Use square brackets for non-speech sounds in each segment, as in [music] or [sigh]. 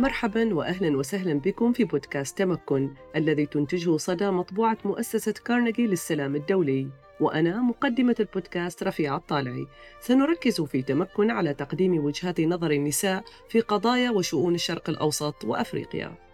مرحبا واهلا وسهلا بكم في بودكاست تمكن الذي تنتجه صدى مطبوعة مؤسسة كارنيجي للسلام الدولي. وأنا مقدمة البودكاست رفيعة الطالعي. سنركز في تمكن على تقديم وجهات نظر النساء في قضايا وشؤون الشرق الأوسط وأفريقيا.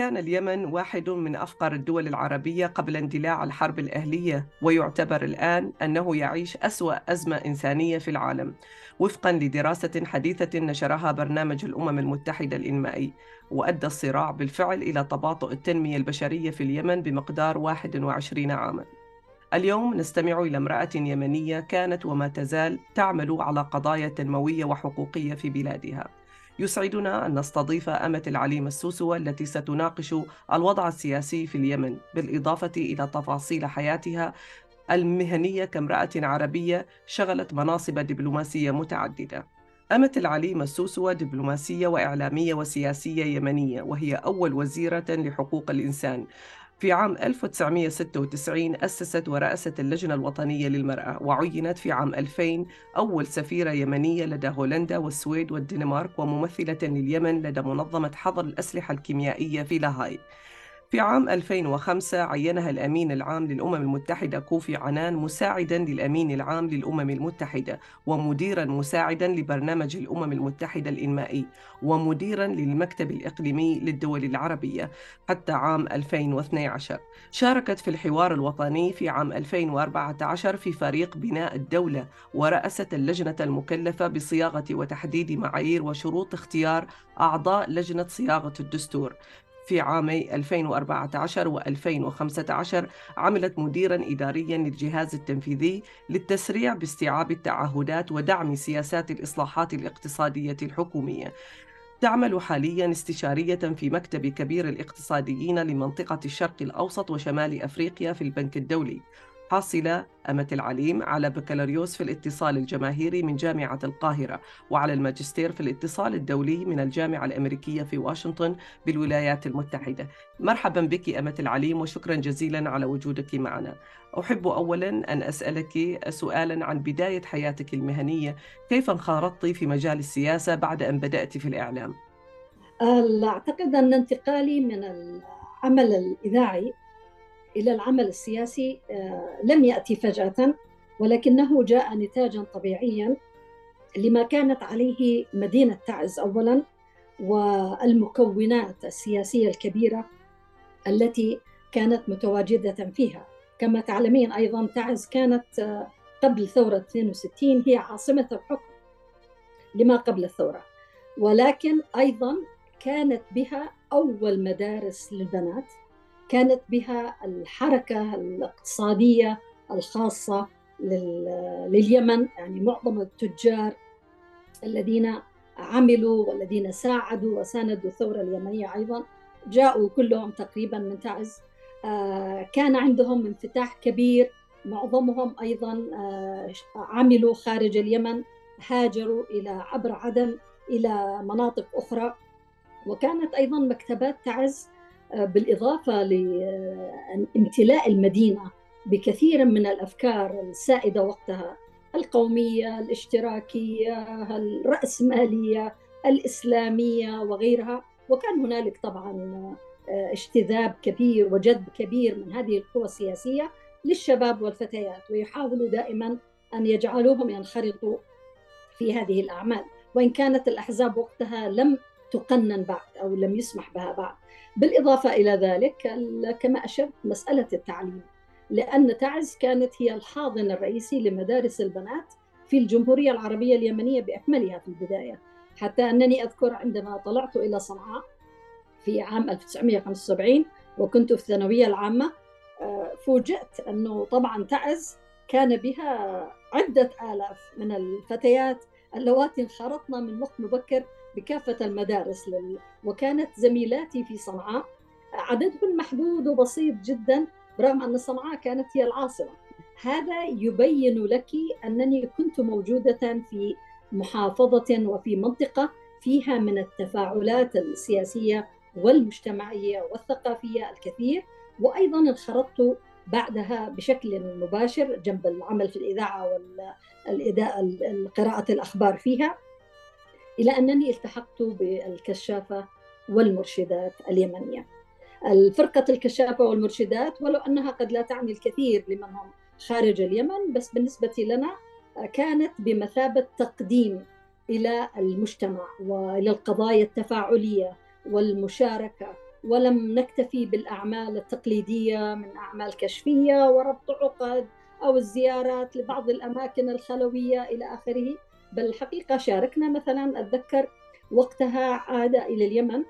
كان اليمن واحد من أفقر الدول العربية قبل اندلاع الحرب الأهلية ويعتبر الآن أنه يعيش أسوأ أزمة إنسانية في العالم. وفقا لدراسة حديثة نشرها برنامج الأمم المتحدة الإنمائي وأدى الصراع بالفعل إلى تباطؤ التنمية البشرية في اليمن بمقدار 21 عاماً. اليوم نستمع إلى امرأة يمنية كانت وما تزال تعمل على قضايا تنموية وحقوقية في بلادها. يسعدنا أن نستضيف أمة العليم السوسوة التي ستناقش الوضع السياسي في اليمن بالإضافة إلى تفاصيل حياتها المهنية كامرأة عربية شغلت مناصب دبلوماسية متعددة. أمة العليم السوسوة دبلوماسية وإعلامية وسياسية يمنية وهي أول وزيرة لحقوق الإنسان. في عام 1996 أسست ورأست اللجنة الوطنية للمرأة وعينت في عام 2000 أول سفيرة يمنية لدى هولندا والسويد والدنمارك وممثلة لليمن لدى منظمة حظر الأسلحة الكيميائية في لاهاي. في عام 2005 عينها الأمين العام للأمم المتحدة كوفي عنان مساعدا للأمين العام للأمم المتحدة ومديرا مساعدا لبرنامج الأمم المتحدة الإنمائي ومديرا للمكتب الإقليمي للدول العربية حتى عام 2012 شاركت في الحوار الوطني في عام 2014 في فريق بناء الدولة ورأست اللجنة المكلفة بصياغة وتحديد معايير وشروط اختيار أعضاء لجنة صياغة الدستور. في عامي 2014 و2015 عملت مديرا إداريا للجهاز التنفيذي للتسريع باستيعاب التعهدات ودعم سياسات الإصلاحات الاقتصادية الحكومية. تعمل حاليا استشارية في مكتب كبير الاقتصاديين لمنطقة الشرق الأوسط وشمال أفريقيا في البنك الدولي. حاصلة أمة العليم على بكالوريوس في الاتصال الجماهيري من جامعة القاهرة وعلى الماجستير في الاتصال الدولي من الجامعة الأمريكية في واشنطن بالولايات المتحدة. مرحبا بك أمة العليم وشكرا جزيلا على وجودك معنا. أحب أولا أن أسألك سؤالا عن بداية حياتك المهنية. كيف انخرطت في مجال السياسة بعد أن بدأت في الإعلام؟ أعتقد أن انتقالي من العمل الإذاعي إلى العمل السياسي آه، لم يأتي فجأة ولكنه جاء نتاجا طبيعيا لما كانت عليه مدينة تعز أولا والمكونات السياسية الكبيرة التي كانت متواجدة فيها. كما تعلمين أيضا تعز كانت آه، قبل ثورة 62 هي عاصمة الحكم. لما قبل الثورة. ولكن أيضا كانت بها أول مدارس للبنات. كانت بها الحركة الاقتصادية الخاصة لليمن يعني معظم التجار الذين عملوا والذين ساعدوا وساندوا الثورة اليمنية أيضا جاءوا كلهم تقريبا من تعز. آه، كان عندهم انفتاح كبير معظمهم أيضا آه، عملوا خارج اليمن هاجروا إلى عبر عدن إلى مناطق أخرى. وكانت أيضا مكتبات تعز بالإضافة لامتلاء المدينة بكثير من الأفكار السائدة وقتها القومية الاشتراكية الرأسمالية الإسلامية وغيرها. وكان هنالك طبعا آه، اجتذاب كبير وجذب كبير من هذه القوى السياسية للشباب والفتيات ويحاولوا دائما أن يجعلوهم ينخرطوا في هذه الأعمال. وإن كانت الأحزاب وقتها لم تقنن بعد أو لم يسمح بها بعد. بالإضافة إلى ذلك كما أشرت مسألة التعليم لأن تعز كانت هي الحاضن الرئيسي لمدارس البنات في الجمهورية العربية اليمنية بأكملها في البداية. حتى أنني أذكر عندما طلعت إلى صنعاء في عام 1975 وكنت في الثانوية العامة آه، فوجئت أنه طبعا تعز كان بها عدة آلاف من الفتيات اللواتي انخرطن من وقت مبكر بكافة المدارس. وكانت زميلاتي في صنعاء عددهم محدود وبسيط جدا برغم أن صنعاء كانت هي العاصمة هذا يبين لك أنني كنت موجودة في محافظة وفي منطقة فيها من التفاعلات السياسية والمجتمعية والثقافية الكثير وأيضا انخرطت بعدها بشكل مباشر جنب العمل في الإذاعة والقراءة الأخبار فيها إلى أنني التحقت بالكشافة والمرشدات اليمنية. الفرقة الكشافة والمرشدات ولو أنها قد لا تعني الكثير لمن هم خارج اليمن بس بالنسبة لنا كانت بمثابة تقديم إلى المجتمع وإلى القضايا التفاعلية والمشاركة. ولم نكتفي بالأعمال التقليدية من أعمال كشفية وربط عقد أو الزيارات لبعض الأماكن الخلوية إلى آخره. بل الحقيقة شاركنا مثلا أتذكر وقتها عاد إلى اليمن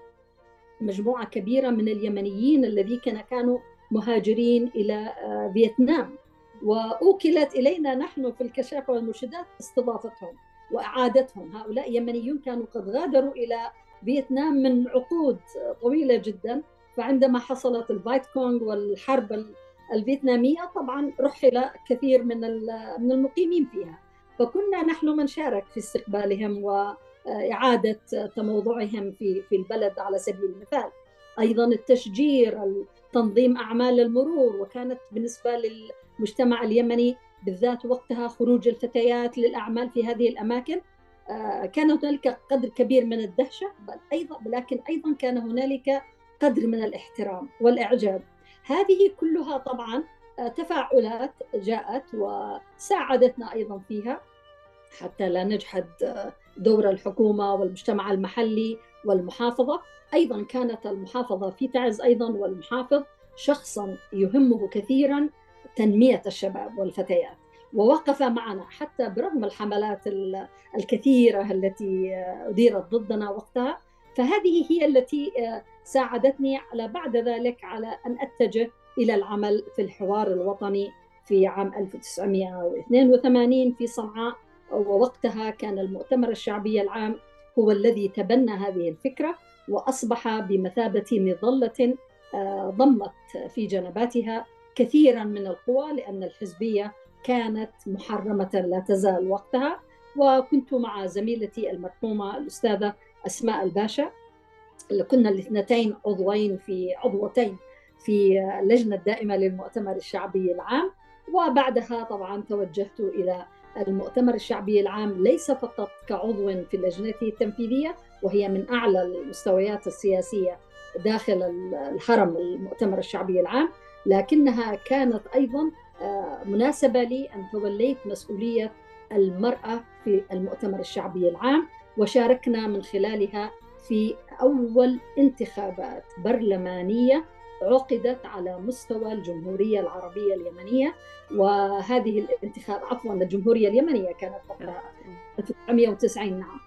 مجموعة كبيرة من اليمنيين الذين كانوا مهاجرين إلى آه، فيتنام وأوكلت إلينا نحن في الكشافة والمرشدات استضافتهم وإعادتهم. هؤلاء يمنيون كانوا قد غادروا إلى فيتنام من عقود طويلة جدا فعندما حصلت الفايت كونغ والحرب الفيتنامية طبعا رحل كثير من من المقيمين فيها. فكنا نحن من شارك في استقبالهم وإعادة تموضعهم في في البلد على سبيل المثال. أيضا التشجير تنظيم أعمال المرور وكانت بالنسبة للمجتمع اليمني بالذات وقتها خروج الفتيات للأعمال في هذه الأماكن. آه، كان هنالك قدر كبير من الدهشة بل أيضا لكن أيضا كان هنالك قدر من الاحترام والإعجاب. هذه كلها طبعا تفاعلات جاءت وساعدتنا أيضا فيها. حتى لا نجحد دور الحكومة والمجتمع المحلي والمحافظة. أيضا كانت المحافظة في تعز أيضا والمحافظ شخصا يهمه كثيرا تنمية الشباب والفتيات. ووقف معنا حتى برغم الحملات الكثيرة التي أديرت ضدنا وقتها فهذه هي التي ساعدتني على بعد ذلك على أن أتجه إلى العمل في الحوار الوطني في عام 1982 في صنعاء ووقتها كان المؤتمر الشعبي العام هو الذي تبنى هذه الفكرة وأصبح بمثابة مظلة ضمت في جنباتها كثيرا من القوى لأن الحزبية كانت محرمة لا تزال وقتها. وكنت مع زميلتي المرحومة الأستاذة أسماء الباشا. كنا الاثنتين عضوين في عضوتين في اللجنة الدائمة للمؤتمر الشعبي العام. وبعدها طبعا توجهت إلى المؤتمر الشعبي العام ليس فقط كعضو في اللجنة التنفيذية وهي من أعلى المستويات السياسية داخل الحرم المؤتمر الشعبي العام لكنها كانت أيضا آه، مناسبة لي أن توليت مسؤولية المرأة في المؤتمر الشعبي العام وشاركنا من خلالها في أول انتخابات برلمانية عقدت على مستوى الجمهورية العربية اليمنية وهذه الانتخاب عفوا الجمهورية اليمنية كانت وقتها 1990 نعم.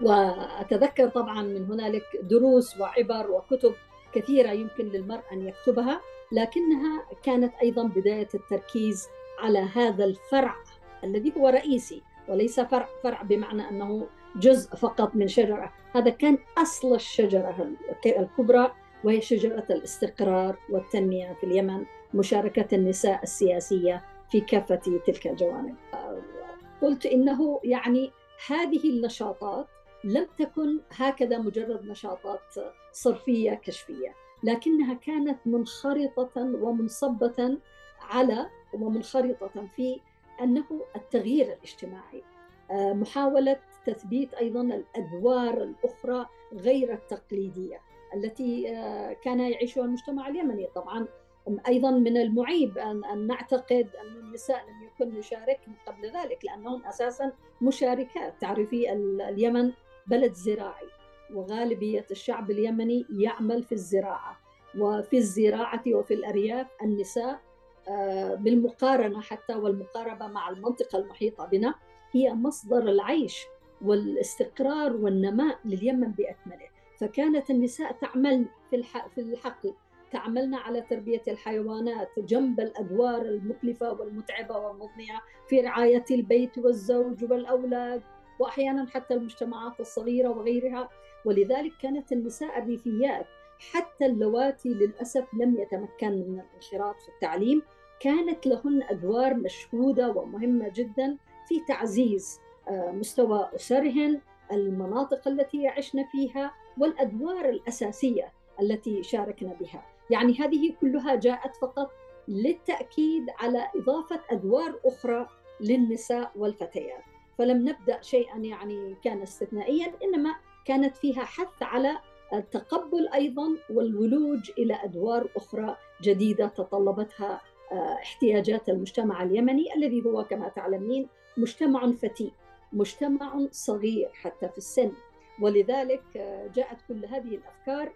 وأتذكر طبعا من هنالك دروس وعبر وكتب كثيرة يمكن للمرء أن يكتبها لكنها كانت أيضا بداية التركيز على هذا الفرع الذي هو رئيسي وليس فرع فرع بمعنى أنه جزء فقط من شجرة، هذا كان أصل الشجرة الكبرى وهي شجرة الاستقرار والتنمية في اليمن، مشاركة النساء السياسية في كافة تلك الجوانب. قلت إنه يعني هذه النشاطات لم تكن هكذا مجرد نشاطات صرفية كشفية، لكنها كانت منخرطة ومنصبة على ومنخرطة في أنه التغيير الاجتماعي آه، محاولة تثبيت أيضا الأدوار الأخرى غير التقليدية التي آه، كان يعيشها المجتمع اليمني. طبعا أيضا من المعيب أن نعتقد أن النساء لم يكن يشاركن قبل ذلك لأنهن أساسا مشاركات. تعرفي اليمن بلد زراعي وغالبية الشعب اليمني يعمل في الزراعة. وفي الزراعة وفي الأرياف النساء آه، بالمقارنة حتى والمقاربة مع المنطقة المحيطة بنا هي مصدر العيش والاستقرار والنماء لليمن بأكمله. فكانت النساء تعمل في في الحقل. تعملنا على تربية الحيوانات جنب الأدوار المكلفة والمتعبة والمضنية في رعاية البيت والزوج والأولاد وأحيانا حتى المجتمعات الصغيرة وغيرها. ولذلك كانت النساء الريفيات حتى اللواتي للأسف لم يتمكن من الانخراط في التعليم. كانت لهن أدوار مشهودة ومهمة جدا في تعزيز آه، مستوى أسرهن المناطق التي يعشن فيها والأدوار الأساسية التي شاركنا بها. يعني هذه كلها جاءت فقط للتأكيد على إضافة أدوار أخرى للنساء والفتيات. فلم نبدأ شيئا يعني كان استثنائيا إنما كانت فيها حث على التقبل أيضا والولوج إلى أدوار أخرى جديدة تطلبتها آه، احتياجات المجتمع اليمني الذي هو كما تعلمين مجتمع فتي مجتمع صغير حتى في السن. ولذلك آه، جاءت كل هذه الأفكار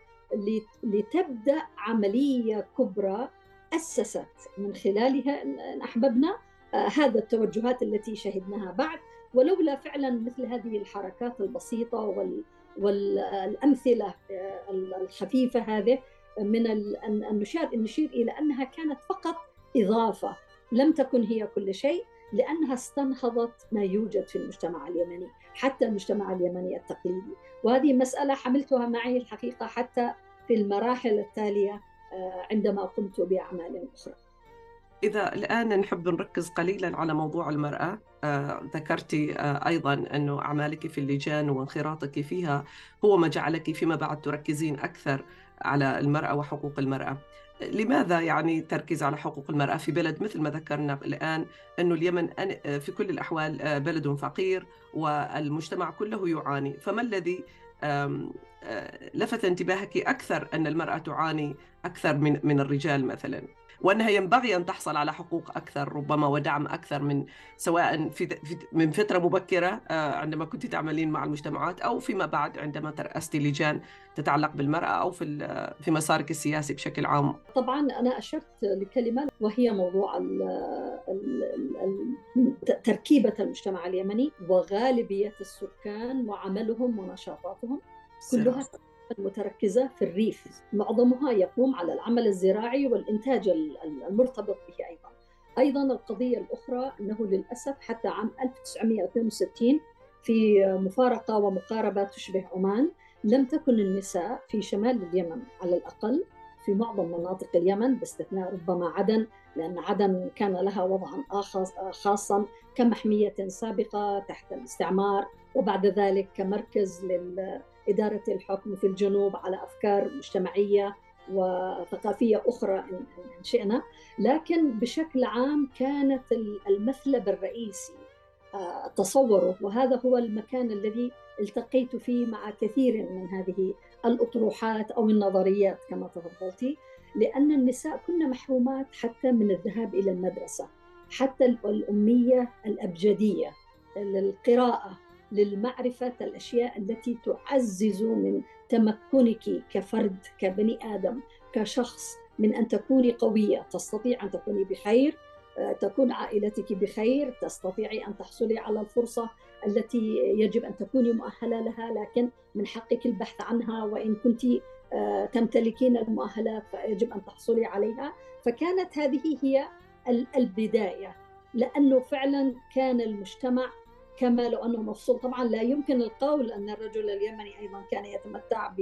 لتبدا عملية كبرى أسست من خلالها ان أحببنا آه، هذا التوجهات التي شهدناها بعد. ولولا فعلا مثل هذه الحركات البسيطة وال والأمثلة آه، الخفيفة هذه من ان نشير إلى أنها كانت فقط إضافة لم تكن هي كل شيء. لأنها استنهضت ما يوجد في المجتمع اليمني حتى المجتمع اليمني التقليدي. وهذه مسألة حملتها معي الحقيقة حتى في المراحل التالية آه، عندما قمت بأعمال أخرى. إذا الآن نحب نركز قليلا على موضوع المرأة. آه، ذكرتي آه، أيضا أنه أعمالك في اللجان وانخراطك فيها هو ما جعلك فيما بعد تركزين أكثر على المرأة وحقوق المرأة. لماذا يعني تركيز على حقوق المرأة في بلد مثل ما ذكرنا الآن أنه اليمن في كل الأحوال آه، بلد فقير والمجتمع كله يعاني. فما الذي آه، لفت انتباهك أكثر أن المرأة تعاني أكثر من الرجال مثلا؟ وأنها ينبغي أن تحصل على حقوق أكثر ربما ودعم أكثر من سواء في من فترة مبكرة آه، عندما كنت تعملين مع المجتمعات أو فيما بعد عندما ترأستي لجان تتعلق بالمرأة أو في في مسارك السياسي بشكل عام. طبعا أنا أشرت لكلمة وهي موضوع تركيبة المجتمع اليمني وغالبية السكان وعملهم ونشاطاتهم كلها المتركزة في الريف. معظمها يقوم على العمل الزراعي والإنتاج المرتبط به أيضا. أيضا القضية الأخرى أنه للأسف حتى عام 1962 في مفارقة ومقاربة تشبه عمان لم تكن النساء في شمال اليمن على الأقل في معظم مناطق اليمن باستثناء ربما عدن لأن عدن كان لها وضعا خاصا كمحمية سابقة تحت الاستعمار وبعد ذلك كمركز لل إدارة الحكم في الجنوب على أفكار مجتمعية وثقافية أخرى إن شئنا. لكن بشكل عام كانت المثلب الرئيسي آه، تصوره. وهذا هو المكان الذي التقيت فيه مع كثير من هذه الأطروحات أو النظريات كما تفضلتي لأن النساء كن محرومات حتى من الذهاب إلى المدرسة حتى الأمية الأبجدية للقراءة للمعرفة الأشياء التي تعزز من تمكنك كفرد كبني آدم كشخص من أن تكوني قوية. تستطيع أن تكوني بخير آه، تكون عائلتك بخير تستطيعي أن تحصلي على الفرصة التي يجب أن تكوني مؤهلة لها. لكن من حقك البحث عنها وإن كنت آه، تمتلكين المؤهلات فيجب أن تحصلي عليها. فكانت هذه هي البداية. لأنه فعلا كان المجتمع كما لو أنه مفصول. طبعا لا يمكن القول أن الرجل اليمني أيضا كان يتمتع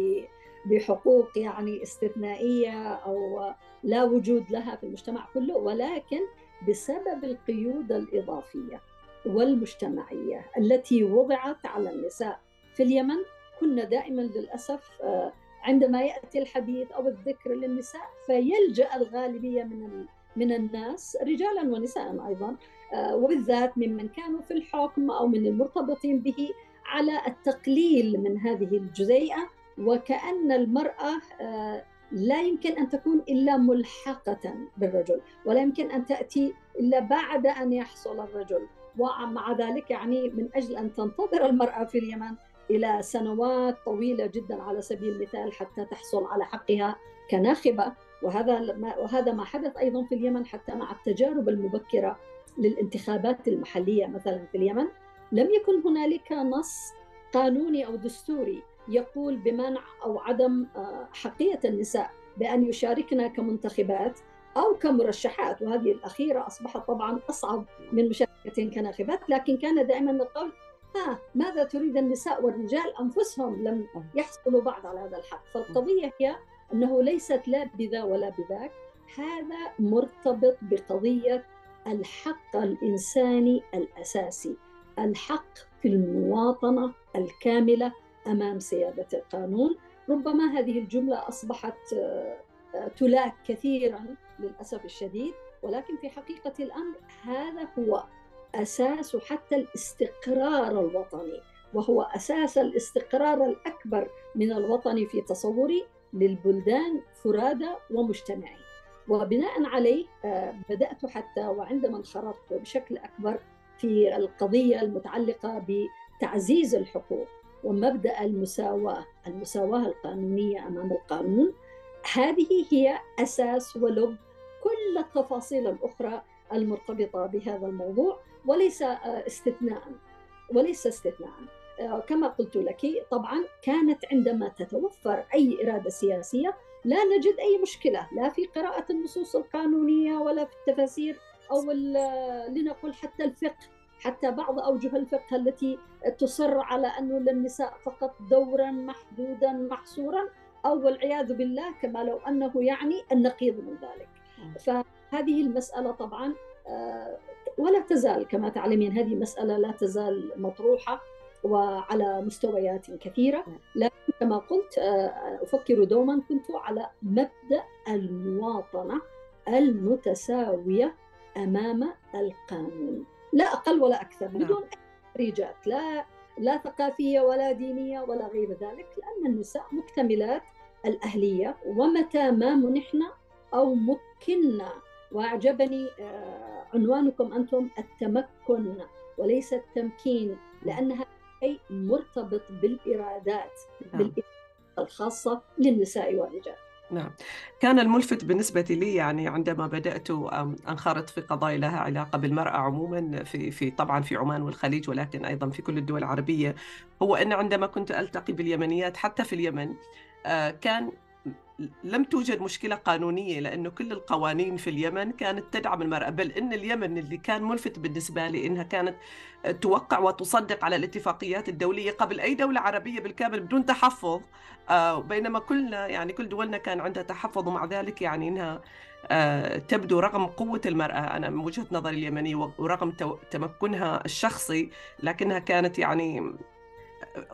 بحقوق يعني استثنائية أو لا وجود لها في المجتمع كله ولكن بسبب القيود الإضافية والمجتمعية التي وضعت على النساء. في اليمن كنا دائما للأسف آه، عندما يأتي الحديث أو الذكر للنساء فيلجأ الغالبية من من الناس رجالا ونساء أيضا وبالذات ممن كانوا في الحكم أو من المرتبطين به على التقليل من هذه الجزيئة وكأن المرأة آه، لا يمكن أن تكون إلا ملحقة بالرجل ولا يمكن أن تأتي إلا بعد أن يحصل الرجل. ومع ذلك يعني من أجل أن تنتظر المرأة في اليمن إلى سنوات طويلة جدا على سبيل المثال حتى تحصل على حقها كناخبة. وهذا ما وهذا ما حدث أيضا في اليمن حتى مع التجارب المبكرة للانتخابات المحلية مثلا في اليمن لم يكن هنالك نص قانوني أو دستوري يقول بمنع أو عدم آه، حقية النساء بأن يشاركن كمنتخبات أو كمرشحات. وهذه الأخيرة أصبحت طبعا أصعب من مشاركتين كناخبات لكن كان دائما القول ها ماذا تريد النساء والرجال؟ أنفسهم لم يحصلوا بعد على هذا الحق. فالقضية هي أنه ليست لا بذا ولا بذاك. هذا مرتبط بقضية الحق الانساني الأساسي الحق في المواطنة الكاملة أمام سيادة القانون. ربما هذه الجملة أصبحت آه، تلاك كثيرا للأسف الشديد ولكن في حقيقة الأمر هذا هو أساس حتى الاستقرار الوطني وهو أساس الاستقرار الأكبر من الوطن في تصوري للبلدان فرادى ومجتمعين وبناء عليه آه، بدأت حتى وعندما انخرطت بشكل أكبر في القضية المتعلقة بتعزيز الحقوق ومبدأ المساواة المساواة القانونية أمام القانون هذه هي أساس ولب كل التفاصيل الأخرى المرتبطة بهذا الموضوع وليس آه، استثناء وليس استثناء. آه، كما قلت لك طبعا كانت عندما تتوفر أي إرادة سياسية لا نجد أي مشكلة لا في قراءة النصوص القانونية ولا في التفاسير أو لنقل حتى الفقه حتى بعض أوجه الفقه التي تصر على أنه للنساء فقط دورا محدودا محصورا أو والعياذ بالله كما لو أنه يعني النقيض من ذلك. فهذه المسألة طبعا آه، ولا تزال كما تعلمين هذه مسألة لا تزال مطروحة. وعلى مستويات كثيرة. لكن كما قلت آه، أفكر دوما كنت على مبدأ المواطنة المتساوية أمام القانون. لا أقل ولا أكثر نعم. بدون أي تحريجات لا لا ثقافية ولا دينية ولا غير ذلك لأن النساء مكتملات الأهلية. ومتى ما منحنا أو مكنا؟ وأعجبني آه، عنوانكم أنتم التمكن وليس التمكين لأنها شيء مرتبط بالإرادات نعم. الخاصة للنساء والرجال نعم كان الملفت بالنسبة لي يعني عندما بدأت أنخرط في قضايا لها علاقة بالمرأة عموما في في طبعا في عمان والخليج ولكن أيضا في كل الدول العربية هو أن عندما كنت ألتقي باليمنيات حتى في اليمن آه، كان لم توجد مشكلة قانونية لأنه كل القوانين في اليمن كانت تدعم المرأة. بل إن اليمن اللي كان ملفت بالنسبة لي إنها كانت توقع وتصدق على الاتفاقيات الدولية قبل أي دولة عربية بالكامل بدون تحفظ آه، بينما كلنا يعني كل دولنا كان عندها تحفظ ومع ذلك يعني إنها آه، تبدو رغم قوة المرأة. أنا من وجهة نظري اليمنية ورغم تمكنها الشخصي لكنها كانت يعني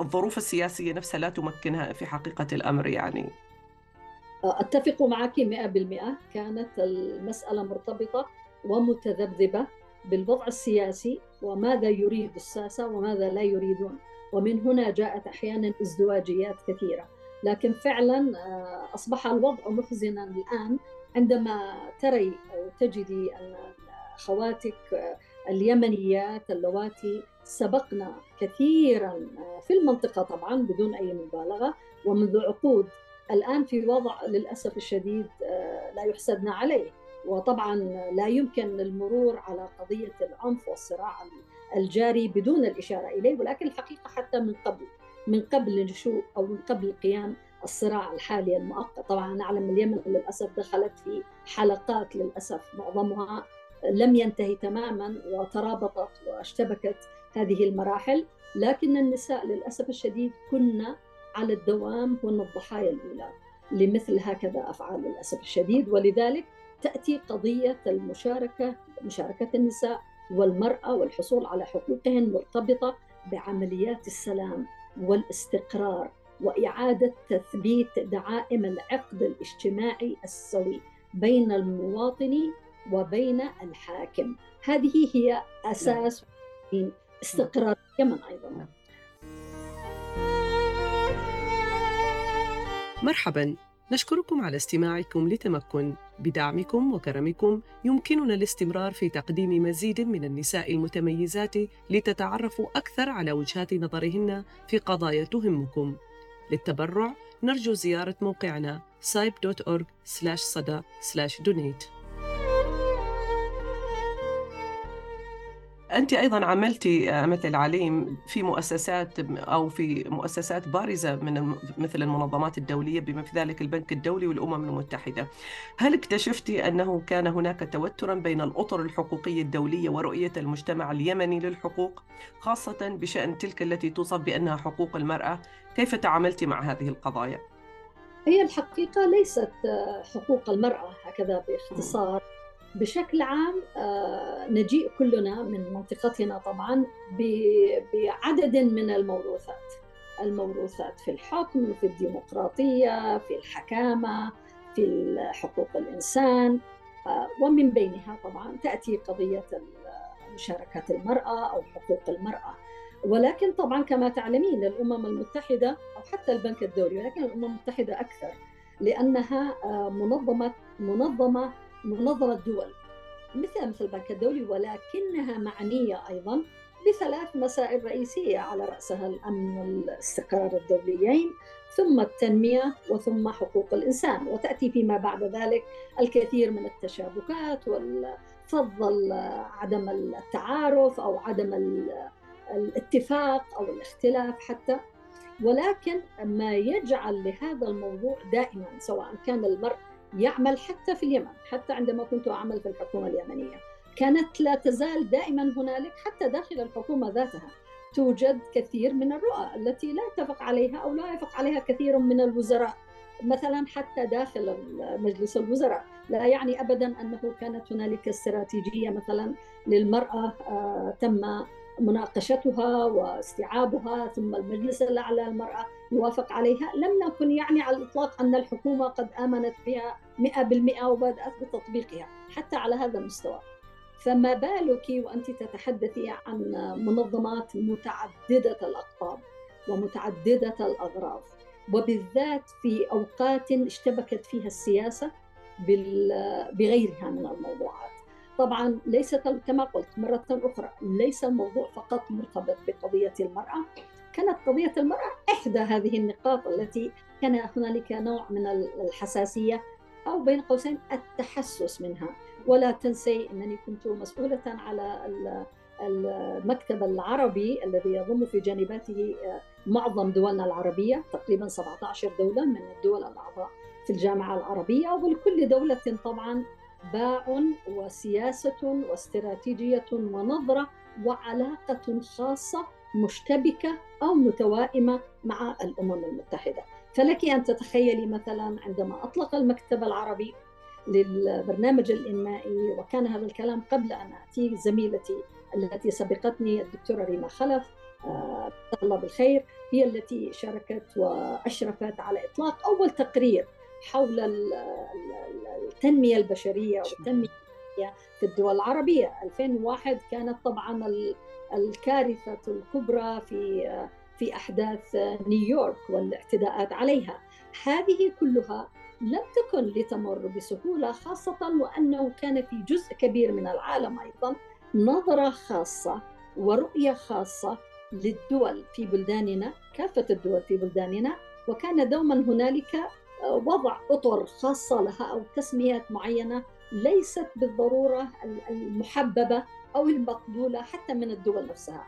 الظروف السياسية نفسها لا تمكنها في حقيقة الأمر يعني. أتفق معك 100% كانت المسألة مرتبطة ومتذبذبة بالوضع السياسي وماذا يريد الساسة وماذا لا يريدون. ومن هنا جاءت أحيانا ازدواجيات كثيرة. لكن فعلا آه، أصبح الوضع محزنا الآن. عندما تري أو تجدي أن خواتك آه، اليمنيات اللواتي سبقنا كثيرا آه، في المنطقة طبعا بدون أي مبالغة. ومنذ عقود الآن في وضع للأسف الشديد آه، لا يحسدنا عليه. وطبعا لا يمكن المرور على قضية العنف والصراع الجاري بدون الإشارة إليه ولكن الحقيقة حتى من قبل من قبل نشوء أو من قبل قيام الصراع الحالي المؤقت. طبعا نعلم اليمن للأسف دخلت في حلقات للأسف معظمها لم ينتهي تماما وترابطت واشتبكت هذه المراحل لكن النساء للأسف الشديد كنا على الدوام هن الضحايا الأولى لمثل هكذا أفعال للأسف الشديد. ولذلك تأتي قضية المشاركة مشاركة النساء والمرأة والحصول على حقوقهن مرتبطة بعمليات السلام والاستقرار وإعادة تثبيت دعائم العقد الاجتماعي السوي بين المواطن وبين الحاكم. هذه هي أساس نعم. استقرار اليمن أيضا. مرحبا. نشكركم على استماعكم لتمكن. بدعمكم وكرمكم يمكننا الاستمرار في تقديم مزيد من النساء المتميزات لتتعرفوا أكثر على وجهات نظرهن في قضايا تهمكم. للتبرع نرجو زيارة موقعنا site.org/sada/donate أنت أيضا عملتي آه، مثل عليم في مؤسسات أو في مؤسسات بارزة من مثل المنظمات الدولية بما في ذلك البنك الدولي والأمم المتحدة. هل اكتشفتي أنه كان هناك توترا بين الأطر الحقوقية الدولية ورؤية المجتمع اليمني للحقوق خاصة بشأن تلك التي توصف بأنها حقوق المرأة؟ كيف تعاملت مع هذه القضايا؟ هي الحقيقة ليست آه، حقوق المرأة هكذا باختصار. بشكل عام آه، نجيء كلنا من منطقتنا طبعا بعدد من الموروثات. الموروثات في الحكم في الديمقراطية في الحكامة في حقوق الإنسان آه، ومن بينها طبعا تأتي قضية مشاركة المرأة أو حقوق المرأة. ولكن طبعا كما تعلمين الأمم المتحدة أو حتى البنك الدولي ولكن الأمم المتحدة أكثر لأنها آه، منظمة منظمة منظمة دول. مثل مثل البنك الدولي ولكنها معنية أيضا بثلاث مسائل رئيسية على رأسها الأمن والاستقرار الدوليين ثم التنمية وثم حقوق الإنسان. وتأتي فيما بعد ذلك الكثير من التشابكات والفضل عدم التعارف أو عدم الاتفاق أو الاختلاف حتى. ولكن ما يجعل لهذا الموضوع دائما سواء كان المرء يعمل حتى في اليمن حتى عندما كنت أعمل في الحكومة اليمنية. كانت لا تزال دائما هنالك حتى داخل الحكومة ذاتها توجد كثير من الرؤى التي لا يتفق عليها أو لا يفق عليها كثير من الوزراء. مثلا حتى داخل مجلس الوزراء. لا يعني ابدا أنه كانت هنالك استراتيجية مثلا للمرأة آه، تم مناقشتها واستيعابها ثم المجلس الأعلى للمراه يوافق عليها لم نكن يعني على الإطلاق أن الحكومة قد آمنت بها 100% وبدأت بتطبيقها حتى على هذا المستوى فما بالك وأنت تتحدثي عن منظمات متعددة الأقطاب ومتعددة الأغراض وبالذات في أوقات اشتبكت فيها السياسة بغيرها من الموضوعات. طبعا ليس كما قلت مرة أخرى ليس الموضوع فقط مرتبط بقضية المرأة، كانت قضية المرأة إحدى هذه النقاط التي كان هنالك نوع من الحساسية أو بين قوسين التحسس منها. ولا تنسي أنني كنت مسؤولة على المكتب العربي الذي يضم في جانباته آه، معظم دولنا العربية تقريبا 17 دولة من الدول الأعضاء في الجامعة العربية ولكل دولة طبعا باع وسياسة واستراتيجية ونظرة وعلاقة خاصة مشتبكة أو متوائمة مع الأمم المتحدة. فلك أن تتخيلي مثلا عندما أطلق المكتب العربي للبرنامج الإنمائي وكان هذا الكلام قبل أن أتي زميلتي التي سبقتني الدكتورة ريما خلف آه الله بالخير هي التي شاركت وأشرفت على إطلاق أول تقرير حول التنمية البشرية والتنمية في الدول العربية. 2001 كانت طبعا الكارثة الكبرى في في أحداث نيويورك والاعتداءات عليها. هذه كلها لم تكن لتمر بسهولة خاصة وأنه كان في جزء كبير من العالم أيضا نظرة خاصة ورؤية خاصة للدول في بلداننا كافة الدول في بلداننا وكان دوما هنالك وضع أطر خاصة لها أو تسميات معينة ليست بالضرورة المحببة أو المقبولة حتى من الدول نفسها.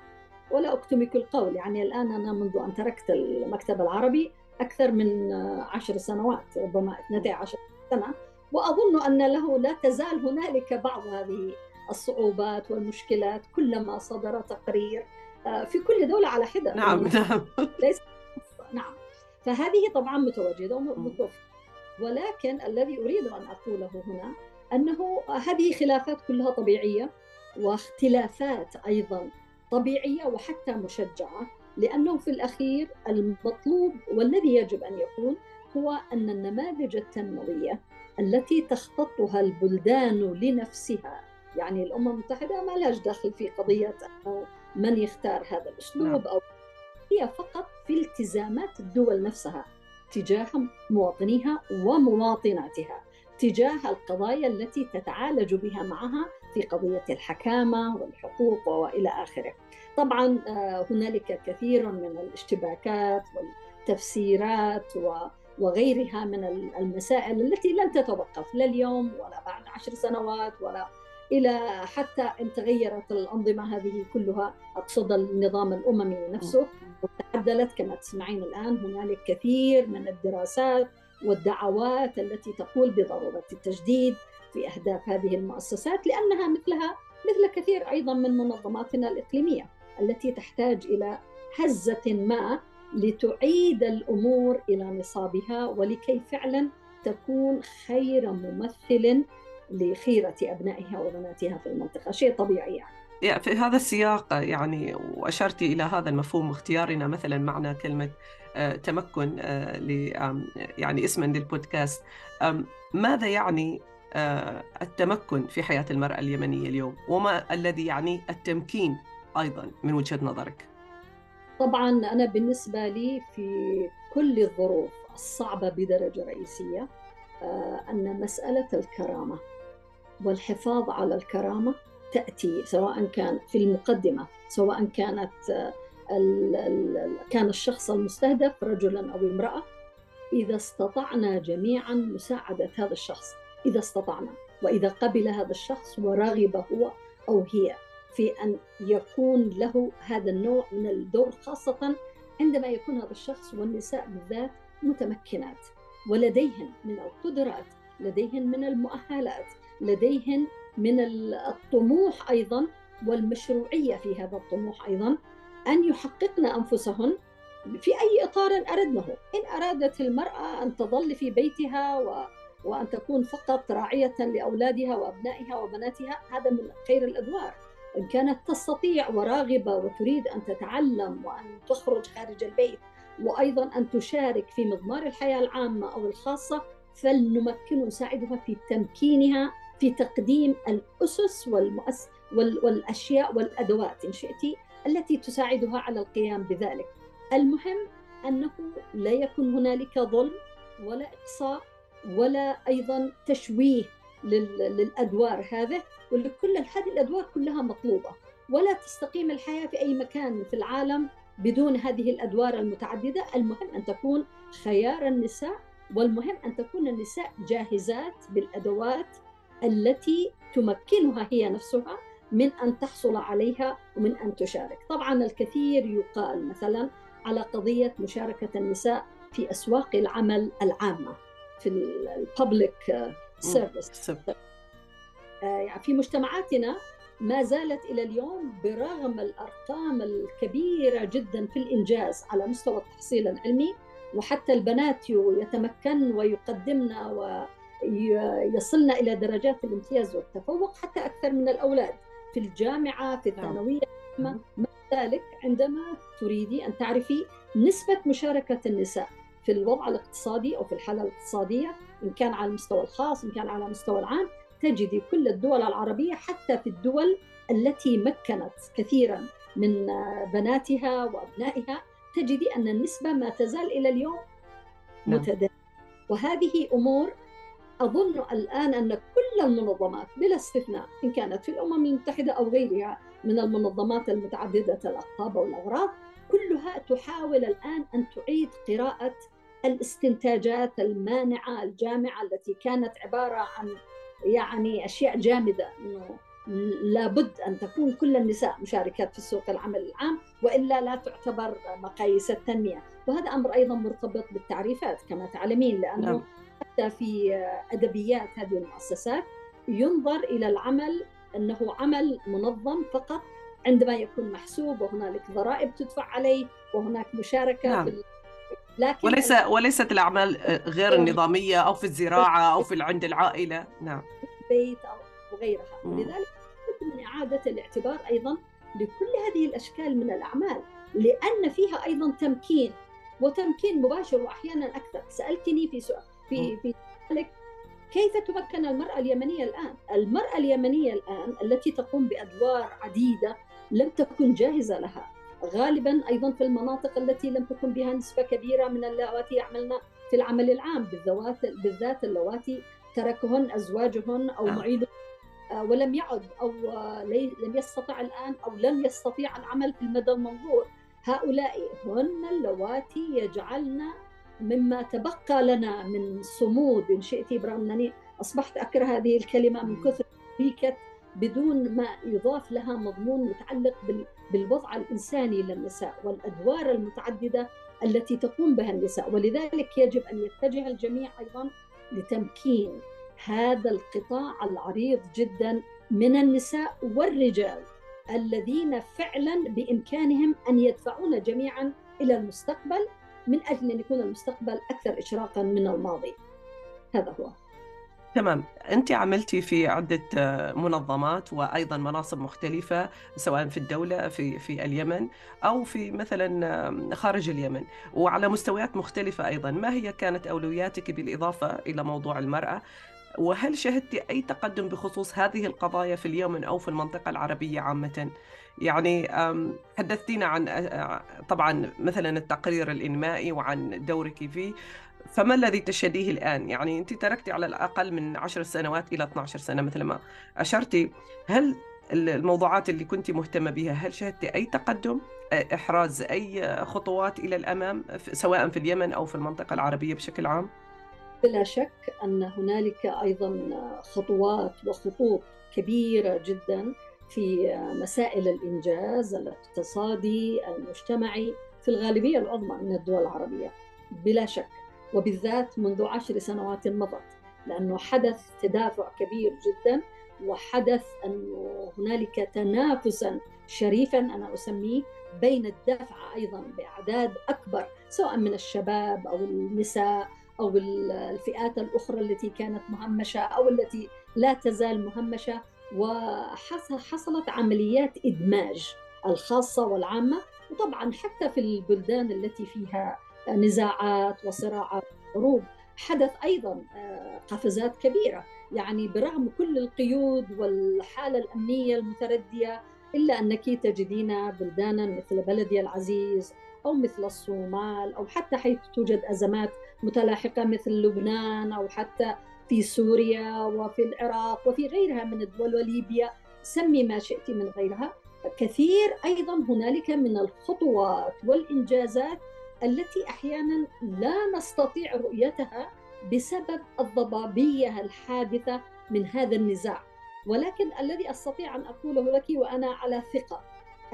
ولا أكتمك القول يعني الآن أنا منذ أن تركت المكتب العربي أكثر من عشر سنوات ربما 12 سنة وأظن أن له لا تزال هنالك بعض هذه الصعوبات والمشكلات كلما صدر تقرير آه، في كل دولة على حدة. نعم نعم. ليس فهذه طبعا متواجدة ومتوفرة ولكن الذي أريد أن أقوله هنا أنه هذه خلافات كلها طبيعية واختلافات أيضا طبيعية وحتى مشجعة لأنه في الأخير المطلوب والذي يجب أن يكون هو أن النماذج التنموية التي تخططها البلدان لنفسها يعني الأمم المتحدة ما لهاش دخل في قضية من يختار هذا الأسلوب نعم. أو هي فقط في التزامات الدول نفسها تجاه مواطنيها ومواطناتها تجاه القضايا التي تتعالج بها معها في قضية الحكامة والحقوق وإلى آخره. طبعا آه، هنالك كثير من الاشتباكات والتفسيرات وغيرها من المسائل التي لن تتوقف لا اليوم ولا بعد عشر سنوات ولا إلى حتى إن تغيرت الأنظمة هذه كلها أقصد النظام الأممي نفسه. وتعدلت كما تسمعين الآن هنالك كثير من الدراسات والدعوات التي تقول بضرورة التجديد في أهداف هذه المؤسسات لأنها مثلها مثل كثير أيضا من منظماتنا الإقليمية التي تحتاج إلى هزة ما لتعيد الأمور إلى نصابها ولكي فعلا تكون خير ممثل لخيرة أبنائها وبناتها في المنطقة، شيء طبيعي يعني. في هذا السياق يعني وأشرت إلى هذا المفهوم اختيارنا مثلا معنى كلمة آه، تمكن آه، يعني اسما للبودكاست. ماذا يعني آه، التمكن في حياة المرأة اليمنية اليوم؟ وما الذي يعني التمكين أيضا من وجهة نظرك؟ طبعا أنا بالنسبة لي في كل الظروف الصعبة بدرجة رئيسية أن مسألة الكرامة والحفاظ على الكرامة تأتي سواء كان في المقدمة سواء كانت آه، كان الشخص المستهدف رجلا أو امرأة. إذا استطعنا جميعا مساعدة هذا الشخص إذا استطعنا. وإذا قبل هذا الشخص ورغب هو أو هي في أن يكون له هذا النوع من الدور خاصة عندما يكون هذا الشخص والنساء بالذات متمكنات. ولديهن من القدرات لديهن من المؤهلات لديهن من الطموح أيضا والمشروعية في هذا الطموح أيضا أن يحققن أنفسهن في أي إطار أردنه، إن أرادت المرأة أن تظل في بيتها و وأن تكون فقط راعية لأولادها وأبنائها وبناتها هذا من خير الأدوار. إن كانت تستطيع وراغبة وتريد أن تتعلم وأن تخرج خارج البيت وأيضا أن تشارك في مضمار الحياة العامة أو الخاصة فلنمكن ونساعدها في تمكينها في تقديم الأسس والمؤس والأشياء والأدوات إن شئت التي تساعدها على القيام بذلك. المهم أنه لا يكون هنالك ظلم ولا إقصاء ولا أيضا تشويه للأدوار هذه ولكل هذه الأدوار كلها مطلوبة ولا تستقيم الحياة في أي مكان في العالم بدون هذه الأدوار المتعددة، المهم أن تكون خيار النساء والمهم أن تكون النساء جاهزات بالأدوات التي تمكنها هي نفسها من أن تحصل عليها ومن أن تشارك. طبعا الكثير يقال مثلا على قضية مشاركة النساء في أسواق العمل العامة في الببليك سيرفيس يعني في مجتمعاتنا ما زالت إلى اليوم برغم الأرقام الكبيرة جدا في الإنجاز على مستوى التحصيل العلمي وحتى البنات يتمكن ويقدمن ويصلن إلى درجات الامتياز والتفوق حتى أكثر من الأولاد في الجامعة في نعم. الثانوية مع ذلك عندما تريدي أن تعرفي نسبة مشاركة النساء في الوضع الاقتصادي أو في الحالة الاقتصادية إن كان على المستوى الخاص إن كان على المستوى العام تجدي كل الدول العربية حتى في الدول التي مكنت كثيرا من بناتها وأبنائها تجدي أن النسبة ما تزال إلى اليوم نعم. متداولة وهذه أمور أظن الآن أن كل المنظمات بلا استثناء إن كانت في الأمم المتحدة أو غيرها من المنظمات المتعددة الاقطاب والاغراض كلها تحاول الآن أن تعيد قراءة الاستنتاجات المانعة الجامعة التي كانت عبارة عن يعني أشياء جامدة إنه لابد أن تكون كل النساء مشاركات في سوق العمل العام وإلا لا تعتبر مقاييس التنمية، وهذا أمر أيضا مرتبط بالتعريفات كما تعلمين لأنه نعم. حتى في أدبيات هذه المؤسسات ينظر إلى العمل أنه عمل منظم فقط عندما يكون محسوب وهنالك ضرائب تدفع عليه وهناك مشاركة نعم. في لكن وليس وليست الأعمال غير النظامية أو في الزراعة أو في عند العائلة. نعم. البيت أو وغيرها لذلك من إعادة الاعتبار أيضا لكل هذه الأشكال من الأعمال لأن فيها أيضا تمكين وتمكين مباشر واحيانا أكثر. سألتني في سؤال في في ذلك كيف تمكن المرأة اليمنية الآن؟ المرأة اليمنية الآن التي تقوم بأدوار عديدة لم تكن جاهزة لها غالبا أيضا في المناطق التي لم تكن بها نسبة كبيرة من اللواتي يعملن في العمل العام بالذات بالذات اللواتي تركهن أزواجهن أو نعم. معيد آه، ولم يعد أو لم يستطع الآن أو لم يستطيع العمل في المدى المنظور هؤلاء هن اللواتي يجعلن مما تبقى لنا من صمود. إن شئت برغم أنني أصبحت أكره هذه الكلمة من كثر بيكت بدون ما يضاف لها مضمون متعلق بالوضع الإنساني للنساء والأدوار المتعددة التي تقوم بها النساء ولذلك يجب أن يتجه الجميع أيضا لتمكين هذا القطاع العريض جدا من النساء والرجال الذين فعلا بإمكانهم أن يدفعون جميعا إلى المستقبل من أجل أن يكون المستقبل أكثر اشراقا من الماضي. هذا هو. تمام أنت عملتي في عدة منظمات وأيضا مناصب مختلفة سواء في الدولة في, في اليمن أو في مثلا خارج اليمن وعلى مستويات مختلفة أيضا ما هي كانت أولوياتك بالإضافة إلى موضوع المرأة وهل شهدت أي تقدم بخصوص هذه القضايا في اليمن أو في المنطقة العربية عامة؟ يعني حدثتينا عن طبعا مثلا التقرير الإنمائي وعن دورك فيه فما الذي تشهديه الآن؟ يعني أنت تركتي على الأقل من 10 سنوات إلى 12 سنة مثل ما أشرتي هل الموضوعات اللي كنت مهتمة بها هل شهدتي أي تقدم إحراز أي خطوات إلى الأمام سواء في اليمن أو في المنطقة العربية بشكل عام؟ بلا شك أن هنالك أيضا خطوات وخطوط كبيرة جدا في مسائل الإنجاز الاقتصادي المجتمعي في الغالبية العظمى من الدول العربية بلا شك. وبالذات منذ عشر سنوات مضت لأنه حدث تدافع كبير جدا وحدث أنه هنالك تنافسا شريفا أنا أسميه بين الدفع أيضا بأعداد أكبر سواء من الشباب أو النساء أو الفئات الأخرى التي كانت مهمشة أو التي لا تزال مهمشة وحصلت عمليات إدماج الخاصة والعامة. وطبعا حتى في البلدان التي فيها نزاعات وصراعات حروب حدث أيضا آه، قفزات كبيرة. يعني برغم كل القيود والحالة الأمنية المتردية إلا أنك تجدين بلدانا مثل بلدي العزيز أو مثل الصومال أو حتى حيث توجد أزمات متلاحقة مثل لبنان أو حتى في سوريا وفي العراق وفي غيرها من الدول وليبيا. سمي ما شئت من غيرها. كثير أيضا هنالك من الخطوات والإنجازات التي أحيانا لا نستطيع رؤيتها بسبب الضبابية الحادثة من هذا النزاع. ولكن الذي أستطيع أن أقوله لك وأنا على ثقة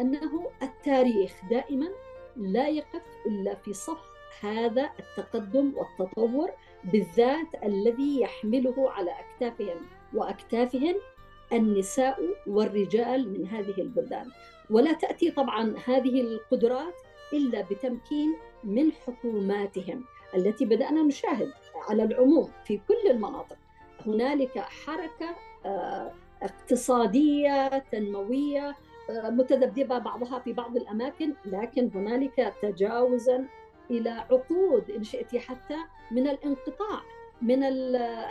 أنه التاريخ دائما لا يقف إلا في صف هذا التقدم والتطور بالذات الذي يحمله على أكتافهم وأكتافهن النساء والرجال من هذه البلدان. ولا تأتي طبعا هذه القدرات إلا بتمكين من حكوماتهم التي بدأنا نشاهد على العموم في كل المناطق. هنالك حركة آه، اقتصادية تنموية متذبذبة بعضها في بعض الأماكن لكن هنالك تجاوزا إلى عقود إن شئت حتى من الانقطاع من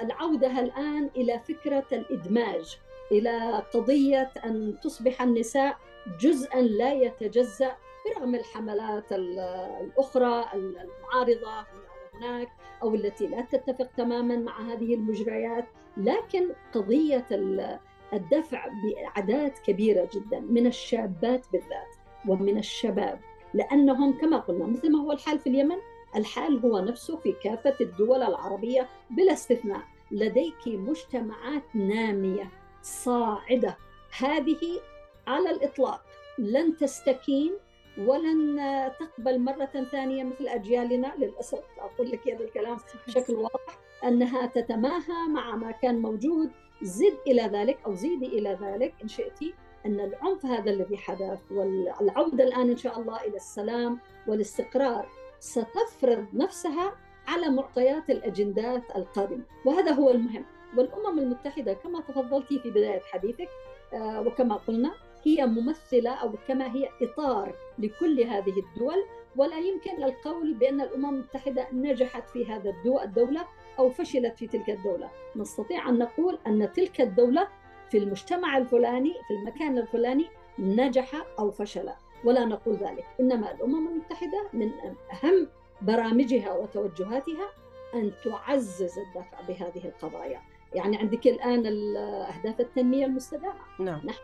العودة الآن إلى فكرة الإدماج إلى قضية أن تصبح النساء جزءا لا يتجزأ برغم الحملات الأخرى المعارضة هناك أو التي لا تتفق تماما مع هذه المجريات لكن قضية الدفع بأعداد كبيرة جدا من الشابات بالذات ومن الشباب لأنهم كما قلنا مثل ما هو الحال في اليمن الحال هو نفسه في كافة الدول العربية بلا استثناء. لديك مجتمعات نامية صاعدة. هذه على الإطلاق. لن تستكين ولن تقبل مرة ثانية مثل أجيالنا للأسف. أقول لك هذا الكلام بشكل واضح أنها تتماهى مع ما كان موجود زد إلى ذلك أو زيدي إلى ذلك إن شئتي أن العنف هذا الذي حدث والعودة الآن إن شاء الله إلى السلام والاستقرار ستفرض نفسها على معطيات الأجندات القادمة. وهذا هو المهم. والأمم المتحدة كما تفضلتي في بداية حديثك آه، وكما قلنا هي ممثلة أو كما هي إطار لكل هذه الدول ولا يمكن القول بأن الأمم المتحدة نجحت في هذا الدولة أو فشلت في تلك الدولة. نستطيع أن نقول أن تلك الدولة في المجتمع الفلاني في المكان الفلاني نجح أو فشل. ولا نقول ذلك. إنما الأمم المتحدة من أهم برامجها وتوجهاتها أن تعزز الدفع بهذه القضايا. يعني عندك الآن أهداف التنمية المستدامة. نعم. نحن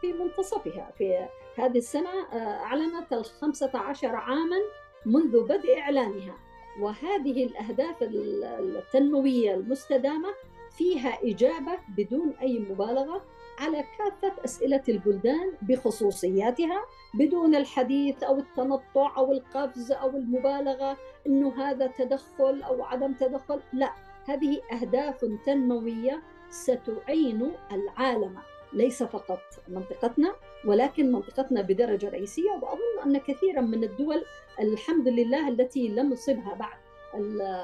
في منتصفها. في هذه السنة آه، أعلنت الخمسة عشر عاما منذ بدء إعلانها. وهذه الأهداف التنموية المستدامة فيها إجابة بدون أي مبالغة على كافة أسئلة البلدان بخصوصياتها بدون الحديث أو التنطع أو القفز أو المبالغة أنه هذا تدخل أو عدم تدخل لا هذه أهداف تنموية ستعين العالم. ليس فقط منطقتنا ولكن منطقتنا بدرجة رئيسية وأظن أن كثيرا من الدول الحمد لله التي لم يصبها بعد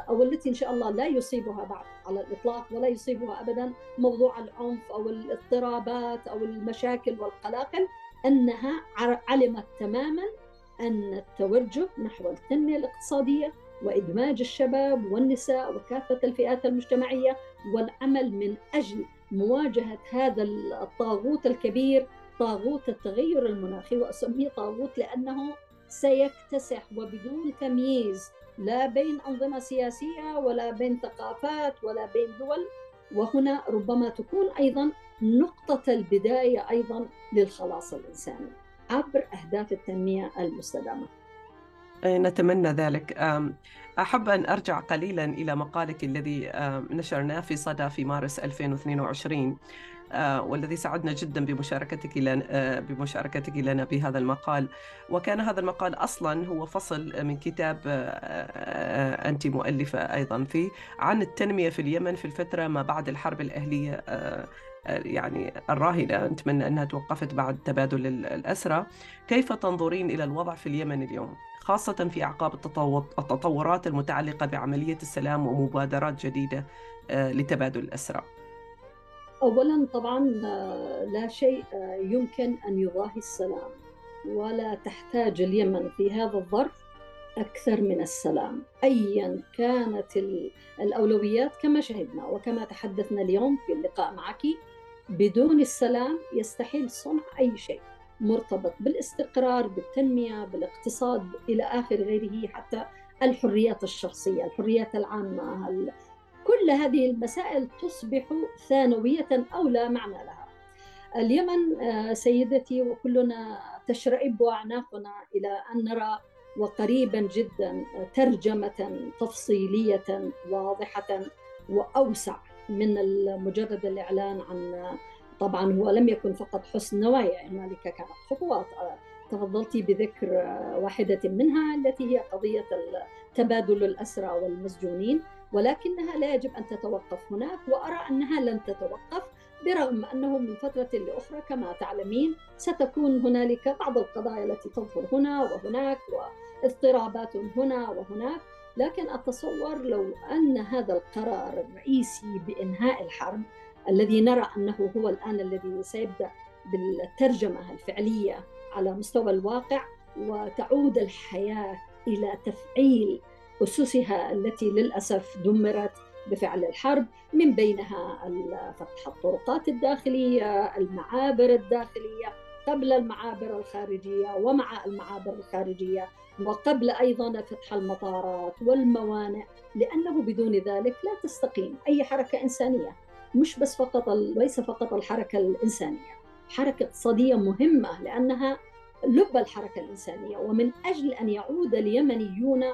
أو التي إن شاء الله لا يصيبها بعد على الإطلاق ولا يصيبها أبدا موضوع العنف أو الاضطرابات أو المشاكل والقلاقل أنها علمت تماما أن التوجه نحو التنمية الاقتصادية وإدماج الشباب والنساء وكافة الفئات المجتمعية والعمل من أجل مواجهة هذا الطاغوت الكبير طاغوت التغير المناخي وأسميه طاغوت لأنه سيكتسح وبدون تمييز لا بين أنظمة سياسية ولا بين ثقافات ولا بين دول. وهنا ربما تكون أيضا نقطة البداية أيضا للخلاص الإنساني عبر أهداف التنمية المستدامة. نتمنى ذلك. أحب أن أرجع قليلا إلى مقالك الذي نشرناه في صدى في مارس 2022 آه، والذي سعدنا جدا بمشاركتك لنا آه، بمشاركتك لنا بهذا المقال. وكان هذا المقال أصلا هو فصل من كتاب آه، انت مؤلفة أيضا فيه عن التنمية في اليمن في الفترة ما بعد الحرب الأهلية يعني الراهنة. نتمنى أنها توقفت بعد تبادل الأسرى. كيف تنظرين إلى الوضع في اليمن اليوم؟ خاصة في أعقاب التطورات المتعلقة بعملية السلام ومبادرات جديدة لتبادل الاسرى اولا طبعا آه، لا شيء آه، يمكن أن يضاهي السلام ولا تحتاج اليمن في هذا الظرف أكثر من السلام ايا كانت الأولويات كما شهدنا وكما تحدثنا اليوم في اللقاء معك بدون السلام يستحيل صنع أي شيء. مرتبط بالاستقرار بالتنمية بالاقتصاد إلى آخر غيره حتى الحريات الشخصية الحريات العامة. كل هذه المسائل تصبح ثانوية أو لا؟ معنى لها. اليمن آه، سيدتي وكلنا تشرئب أعناقنا إلى أن نرى وقريبا جدا ترجمة تفصيلية واضحة وأوسع من مجرد الإعلان عن طبعا هو لم يكن فقط حسن نوايا هنالك كانت خطوات. تفضلت بذكر واحدة منها التي هي قضية تبادل الأسرى والمسجونين ولكنها لا يجب أن تتوقف هناك وأرى أنها لن تتوقف برغم أنه من فترة لأخرى كما تعلمين ستكون هنالك بعض القضايا التي تظهر هنا وهناك واضطرابات هنا وهناك. لكن أتصور لو أن هذا القرار الرئيسي بإنهاء الحرب الذي نرى أنه هو الآن الذي سيبدأ بالترجمة الفعلية على مستوى الواقع وتعود الحياة إلى تفعيل أسسها التي للأسف دمرت بفعل الحرب من بينها فتح الطرقات الداخلية المعابر الداخلية قبل المعابر الخارجية ومع المعابر الخارجية وقبل أيضا فتح المطارات والموانئ لأنه بدون ذلك لا تستقيم أي حركة إنسانية. مش بس فقط ليس فقط الحركة الإنسانية. حركة اقتصادية مهمة لأنها لب الحركة الإنسانية ومن أجل أن يعود اليمنيون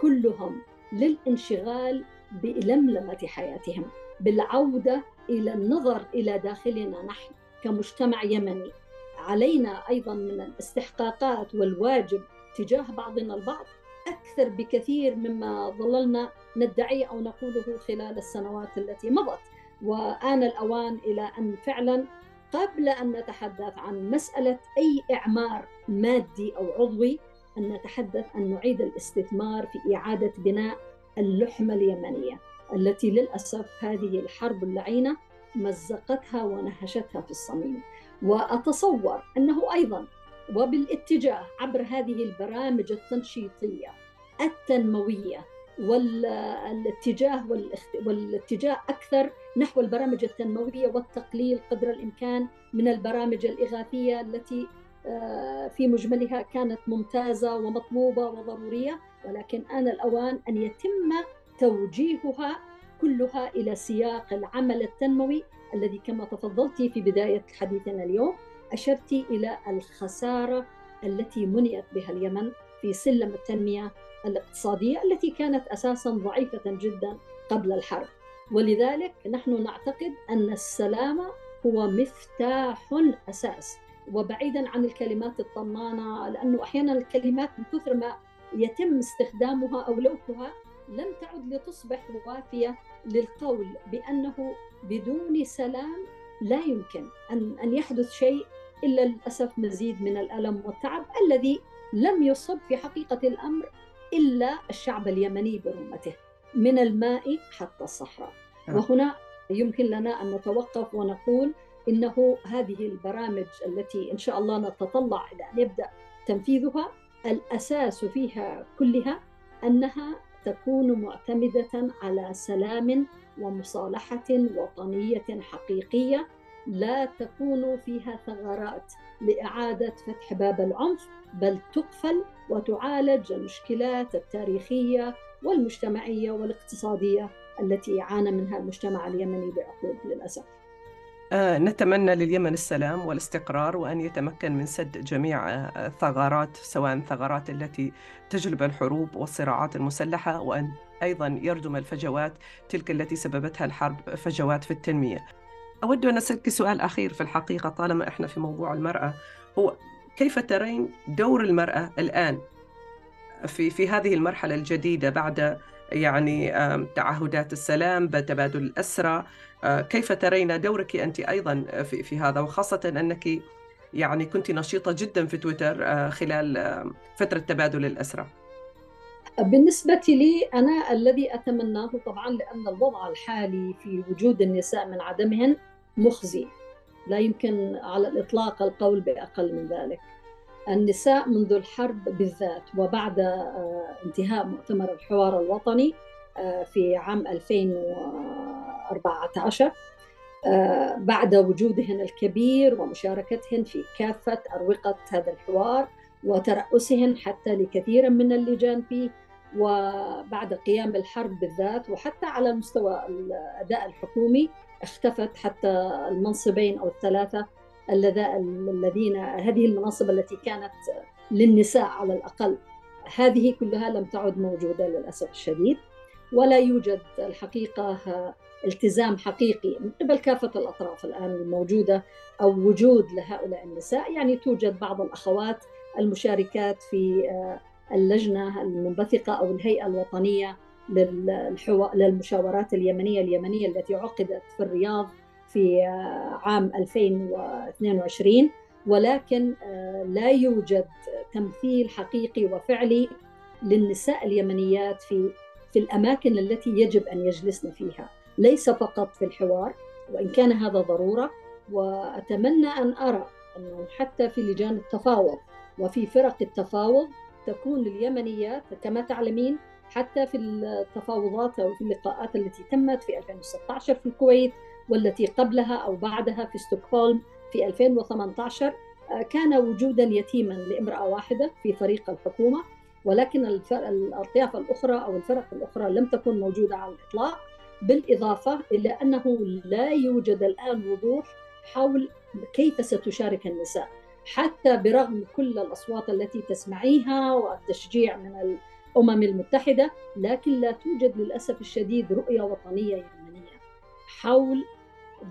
كلهم للانشغال بلملمة حياتهم بالعودة إلى النظر إلى داخلنا نحن كمجتمع يمني. علينا أيضا من الاستحقاقات والواجب تجاه بعضنا البعض أكثر بكثير مما ظللنا ندعي أو نقوله خلال السنوات التي مضت. وآن الأوان إلى أن فعلا قبل أن نتحدث عن مسألة أي إعمار مادي أو عضوي أن نتحدث أن نعيد الاستثمار في إعادة بناء اللحمة اليمنية التي للأسف هذه الحرب اللعينة مزقتها ونهشتها في الصميم. وأتصور أنه أيضا وبالاتجاه عبر هذه البرامج التنشيطية التنموية والاتجاه والاتجاه أكثر نحو البرامج التنموية والتقليل قدر الإمكان من البرامج الإغاثية التي آه، في مجملها كانت ممتازة ومطلوبة وضرورية ولكن آن الأوان أن يتم توجيهها كلها إلى سياق العمل التنموي الذي كما تفضلت في بداية حديثنا اليوم أشرت إلى الخسارة التي منيت بها اليمن في سلم التنمية الاقتصادية التي كانت أساسا ضعيفة جدا قبل الحرب. ولذلك نحن نعتقد أن السلام هو مفتاح أساس. وبعيدا عن الكلمات الطمانة لأنه أحيانا الكلمات من كثر ما يتم استخدامها أو لوحها لم تعد لتصبح وافية للقول بأنه بدون سلام لا يمكن أن أن يحدث شيء إلا للأسف مزيد من الألم والتعب الذي لم يصب في حقيقة الأمر إلا الشعب اليمني برمته. من الماء حتى الصحراء نعم. وهنا يمكن لنا أن نتوقف ونقول إنه هذه البرامج التي إن شاء الله نتطلع إلى أن يبدأ تنفيذها الأساس فيها كلها أنها تكون معتمدة على سلام ومصالحة وطنية حقيقية لا تكون فيها ثغرات لإعادة فتح باب العنف بل تقفل وتعالج المشكلات التاريخية والمجتمعية والاقتصادية التي عانى منها المجتمع اليمني بعقود للأسف. آه، نتمنى لليمن السلام والاستقرار وأن يتمكن من سد جميع الثغرات آه، سواء الثغرات التي تجلب الحروب والصراعات المسلحة وأن أيضا يردم الفجوات تلك التي سببتها الحرب فجوات في التنمية. أود أن أسألك سؤال أخير في الحقيقة طالما إحنا في موضوع المرأة. هو كيف ترين دور المرأة الآن؟ في في هذه المرحلة الجديدة بعد يعني تعهدات السلام بتبادل الأسرى آه، كيف ترين دورك أنت أيضا في, في هذا؟ وخاصة أنك يعني كنت نشيطة جدا في تويتر آه، خلال فترة تبادل الأسرى بالنسبة لي أنا الذي أتمناه طبعا لأن الوضع الحالي في وجود النساء من عدمهن مخزي. لا يمكن على الإطلاق القول بأقل من ذلك. النساء منذ الحرب بالذات وبعد آه، انتهاء مؤتمر الحوار الوطني آه، في عام 2014 آه، بعد وجودهن الكبير ومشاركتهن في كافة أروقة هذا الحوار وترأسهن حتى لكثير من اللجان فيه وبعد قيام الحرب بالذات وحتى على مستوى الأداء الحكومي اختفت حتى المنصبين أو الثلاثة الذين هذه المناصب التي كانت للنساء على الأقل. هذه كلها لم تعد موجودة للأسف الشديد ولا يوجد الحقيقة التزام حقيقي من قبل كافة الأطراف الآن الموجودة أو وجود لهؤلاء النساء. يعني توجد بعض الأخوات المشاركات في اللجنة المنبثقة أو الهيئة الوطنية للمشاورات اليمنية اليمنية التي عقدت في الرياض. في عام 2022 ولكن لا يوجد تمثيل حقيقي وفعلي للنساء اليمنيات في في الأماكن التي يجب أن يجلسن فيها، ليس فقط في الحوار وإن كان هذا ضرورة وأتمنى أن أرى انه حتى في لجان التفاوض وفي فرق التفاوض تكون اليمنيات كما تعلمين حتى في التفاوضات أو في اللقاءات التي تمت في 2016 في الكويت والتي قبلها أو بعدها في ستوكهولم في 2018 آه، كان وجودا يتيما لامرأة واحدة في فريق الحكومة ولكن الأطياف الأخرى أو الفرق الأخرى لم تكن موجودة على الإطلاق بالإضافة إلى أنه لا يوجد الآن وضوح حول كيف ستشارك النساء. حتى برغم كل الأصوات التي تسمعيها والتشجيع من الأمم المتحدة لكن لا توجد للأسف الشديد رؤية وطنية يمنية حول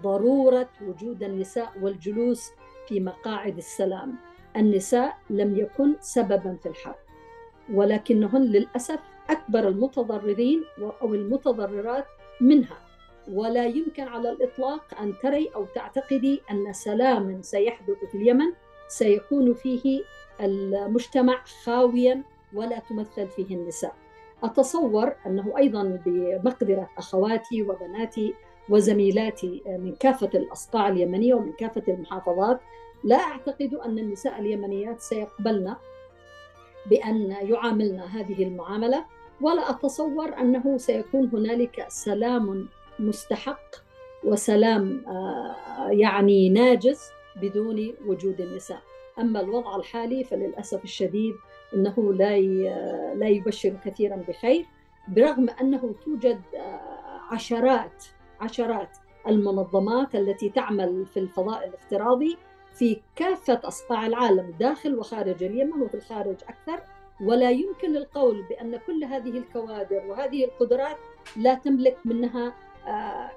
ضرورة وجود النساء والجلوس في مقاعد السلام النساء لم يكن سببا في الحرب ولكنهن للأسف أكبر المتضررين أو المتضررات منها ولا يمكن على الإطلاق أن تري أو تعتقدي أن سلام سيحدث في اليمن سيكون فيه المجتمع خاويا ولا تمثل فيه النساء. أتصور أنه أيضا بمقدرة أخواتي وبناتي وزميلاتي من كافة الاصقاع اليمنية ومن كافة المحافظات. لا أعتقد أن النساء اليمنيات سيقبلن بأن يعاملن هذه المعاملة ولا أتصور أنه سيكون هنالك سلام مستحق وسلام آه، يعني ناجز بدون وجود النساء. أما الوضع الحالي فللأسف الشديد إنه لا لا يبشر كثيرا بخير برغم أنه توجد آه، عشرات عشرات المنظمات التي تعمل في الفضاء الافتراضي في كافة أصقاع العالم داخل وخارج اليمن وفي الخارج أكثر. ولا يمكن القول بأن كل هذه الكوادر وهذه القدرات لا تملك منها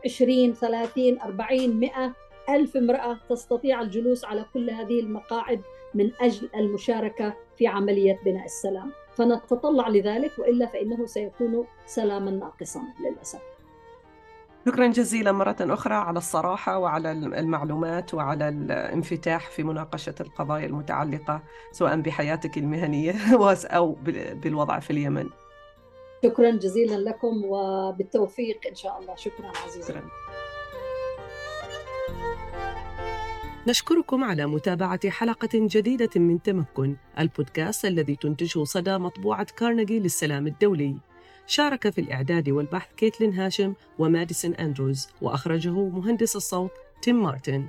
20 30 40 100 ألف امرأة تستطيع الجلوس على كل هذه المقاعد من أجل المشاركة في عملية بناء السلام. فنتطلع لذلك وإلا فإنه سيكون سلاما ناقصا للأسف. شكرا جزيلا مرة أخرى على الصراحة وعلى المعلومات وعلى الانفتاح في مناقشة القضايا المتعلقة سواء بحياتك المهنية [laughs] أو بالوضع في اليمن. شكرا جزيلا لكم وبالتوفيق إن شاء الله. شكرا عزيزي. شكرا. نشكركم على متابعة حلقة جديدة من تمكن البودكاست الذي تنتجه صدى مطبوعة كارنيجي للسلام الدولي. شارك في الإعداد والبحث كيتلين هاشم وماديسون أندروز وأخرجه مهندس الصوت تيم مارتن.